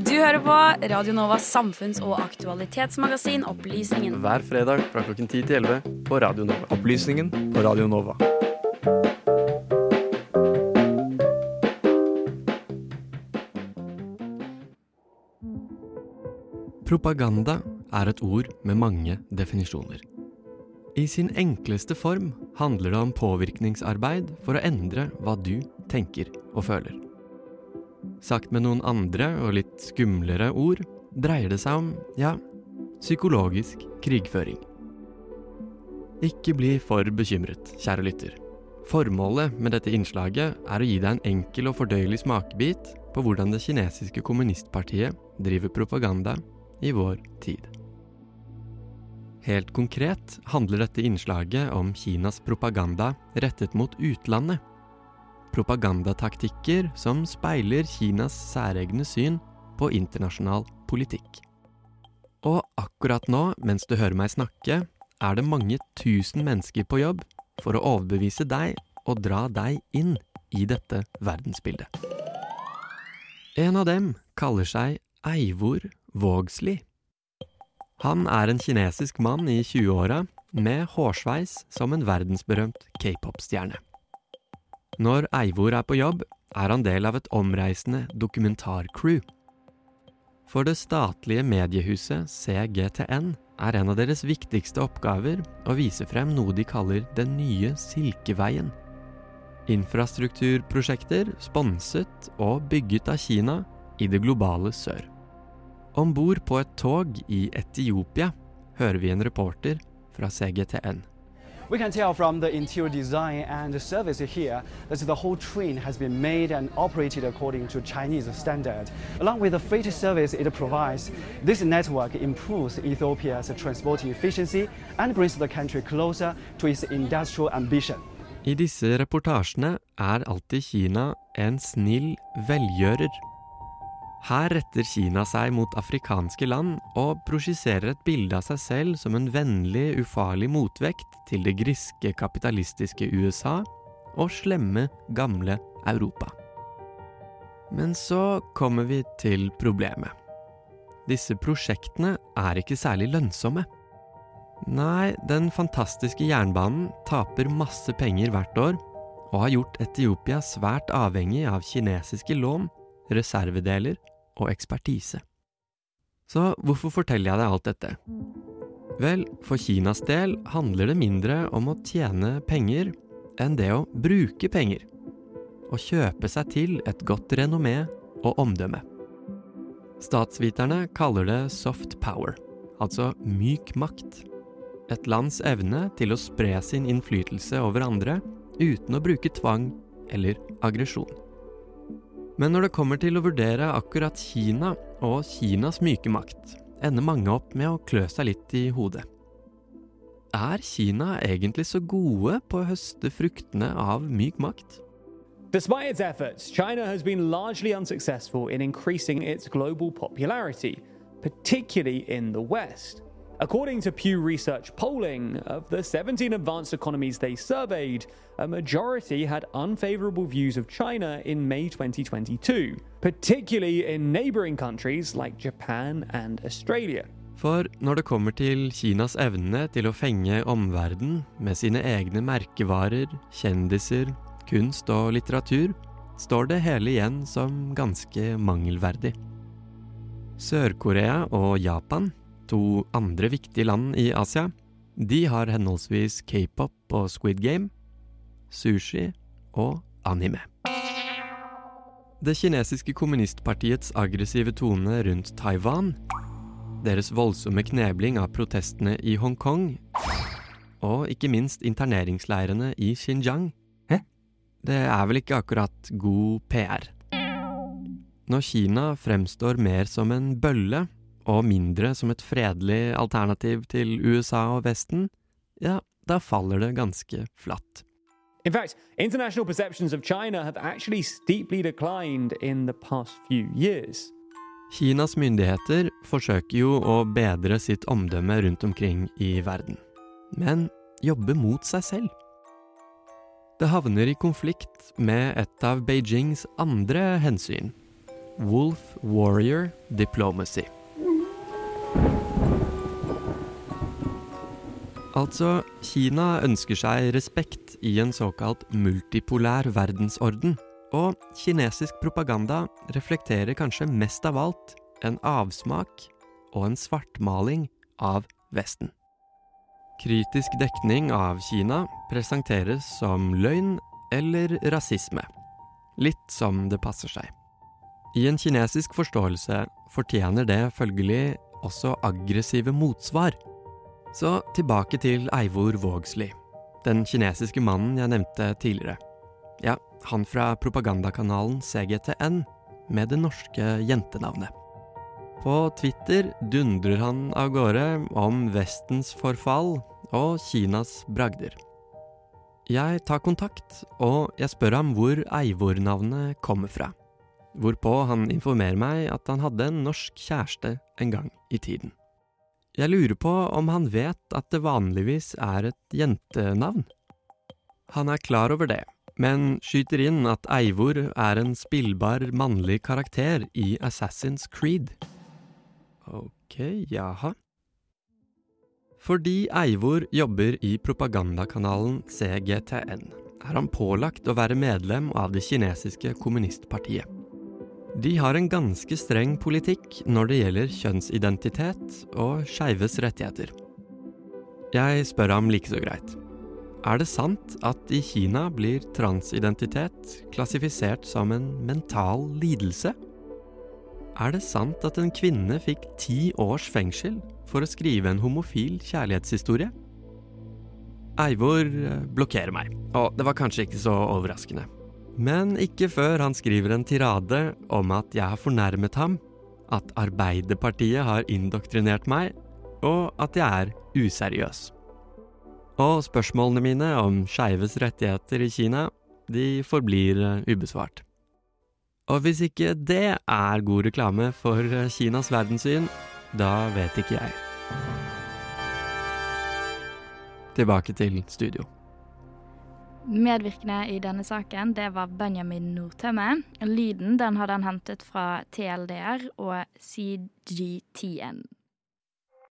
Du hører på Radio Novas samfunns- og aktualitetsmagasin Opplysningen. Hver fredag fra klokken 10 til 11 på Radio Nova. Opplysningen på Radio Nova. Propaganda er et ord med mange definisjoner. I sin enkleste form handler det om påvirkningsarbeid for å endre hva du tenker og føler. Sagt med noen andre og litt skumlere ord dreier det seg om, ja, psykologisk krigføring. Ikke bli for bekymret, kjære lytter. Formålet med dette innslaget er å gi deg en enkel og fordøyelig smakebit på hvordan det kinesiske kommunistpartiet driver propaganda i vår tid. Helt konkret handler dette innslaget om Kinas propaganda rettet mot utlandet. Propagandataktikker som speiler Kinas særegne syn på internasjonal politikk. Og akkurat nå, mens du hører meg snakke, er det mange tusen mennesker på jobb for å overbevise deg og dra deg inn i dette verdensbildet. En av dem kaller seg Eivor Vågsli. Han er en kinesisk mann i 20-åra med hårsveis som en verdensberømt k-pop-stjerne. Når Eivor er på jobb, er han del av et omreisende dokumentarcrew. For det statlige mediehuset CGTN er en av deres viktigste oppgaver å vise frem noe de kaller Den nye Silkeveien. Infrastrukturprosjekter sponset og bygget av Kina i det globale sør. Om bord på et tog i Etiopia hører vi en reporter fra CGTN. We can tell from the interior design and the service here that the whole train has been made and operated according to Chinese standard. Along with the freight service it provides, this network improves Ethiopia's transport efficiency and brings the country closer to its industrial ambition. I disse reportasjene er alltid Kina en snill velgjører. Her retter Kina seg mot afrikanske land og prosjiserer et bilde av seg selv som en vennlig, ufarlig motvekt til det griske, kapitalistiske USA og slemme, gamle Europa. Men så kommer vi til problemet. Disse prosjektene er ikke særlig lønnsomme. Nei, den fantastiske jernbanen taper masse penger hvert år, og har gjort Etiopia svært avhengig av kinesiske lån, reservedeler og ekspertise. Så hvorfor forteller jeg deg alt dette? Vel, for Kinas del handler det mindre om å tjene penger enn det å bruke penger. Å kjøpe seg til et godt renommé og omdømme. Statsviterne kaller det soft power, altså myk makt. Et lands evne til å spre sin innflytelse over andre uten å bruke tvang eller aggresjon. Men når det kommer til å vurdere akkurat Kina og Kinas myke makt, ender mange opp med å klø seg litt i hodet. Er Kina egentlig så gode på å høste fruktene av myk makt? Despite its efforts, China has been largely unsuccessful in increasing its global popularity, particularly in the West. According to Pew Research polling, of the 17 advanced economies they surveyed, a majority had unfavorable views of China in May 2022, particularly in neighboring countries like Japan and Australia. For når det kommer til Kinas evne til å fenge omverdenen med sine egne merkevarer, kjendiser, kunst og litteratur, står det hele igjen som ganske mangelverdig. Sør-Korea og Japan to andre viktige land i Asia. De har henholdsvis k-pop og Squid Game, sushi og anime. Det kinesiske kommunistpartiets aggressive tone rundt Taiwan, deres voldsomme knebling av protestene i Hongkong, og ikke minst interneringsleirene i Xinjiang, Hæ? det er vel ikke akkurat god PR. Når Kina fremstår mer som en bølle og mindre som et fredelig alternativ til USA og Vesten, ja, da faller det ganske flatt. In fact, international perceptions of China have actually steeply declined in the past few years. Kinas myndigheter forsøker jo å bedre sitt omdømme rundt omkring i verden, men jobber mot seg selv. Det havner i konflikt med et av Beijings andre hensyn Wolf Warrior Diplomacy. Altså, Kina ønsker seg respekt i en såkalt multipolær verdensorden. Og kinesisk propaganda reflekterer kanskje mest av alt en avsmak og en svartmaling av Vesten. Kritisk dekning av Kina presenteres som løgn eller rasisme. Litt som det passer seg. I en kinesisk forståelse fortjener det følgelig også aggressive motsvar. Så tilbake til Eivor Vågsli, den kinesiske mannen jeg nevnte tidligere. Ja, han fra propagandakanalen CGTN med det norske jentenavnet. På Twitter dundrer han av gårde om Vestens forfall og Kinas bragder. Jeg tar kontakt, og jeg spør ham hvor Eivor-navnet kommer fra. Hvorpå han informerer meg at han hadde en norsk kjæreste en gang i tiden. Jeg lurer på om han vet at det vanligvis er et jentenavn. Han er klar over det, men skyter inn at Eivor er en spillbar mannlig karakter i Assassin's Creed. Ok, jaha. Fordi Eivor jobber i propagandakanalen CGTN, er han pålagt å være medlem av det kinesiske kommunistpartiet. De har en ganske streng politikk når det gjelder kjønnsidentitet og skeives rettigheter. Jeg spør ham like så greit. Er det sant at i Kina blir transidentitet klassifisert som en mental lidelse? Er det sant at en kvinne fikk ti års fengsel for å skrive en homofil kjærlighetshistorie? Eivor eh, blokkerer meg, og det var kanskje ikke så overraskende. Men ikke før han skriver en tirade om at jeg har fornærmet ham, at Arbeiderpartiet har indoktrinert meg, og at jeg er useriøs. Og spørsmålene mine om skeives rettigheter i Kina, de forblir eh, ubesvart. Og hvis ikke det er god reklame for eh, Kinas verdenssyn, da vet ikke jeg. Tilbake til studio. Medvirkende i denne saken det var Benjamin Nordtømme. Lyden den hadde han hentet fra TLDR og CGTN.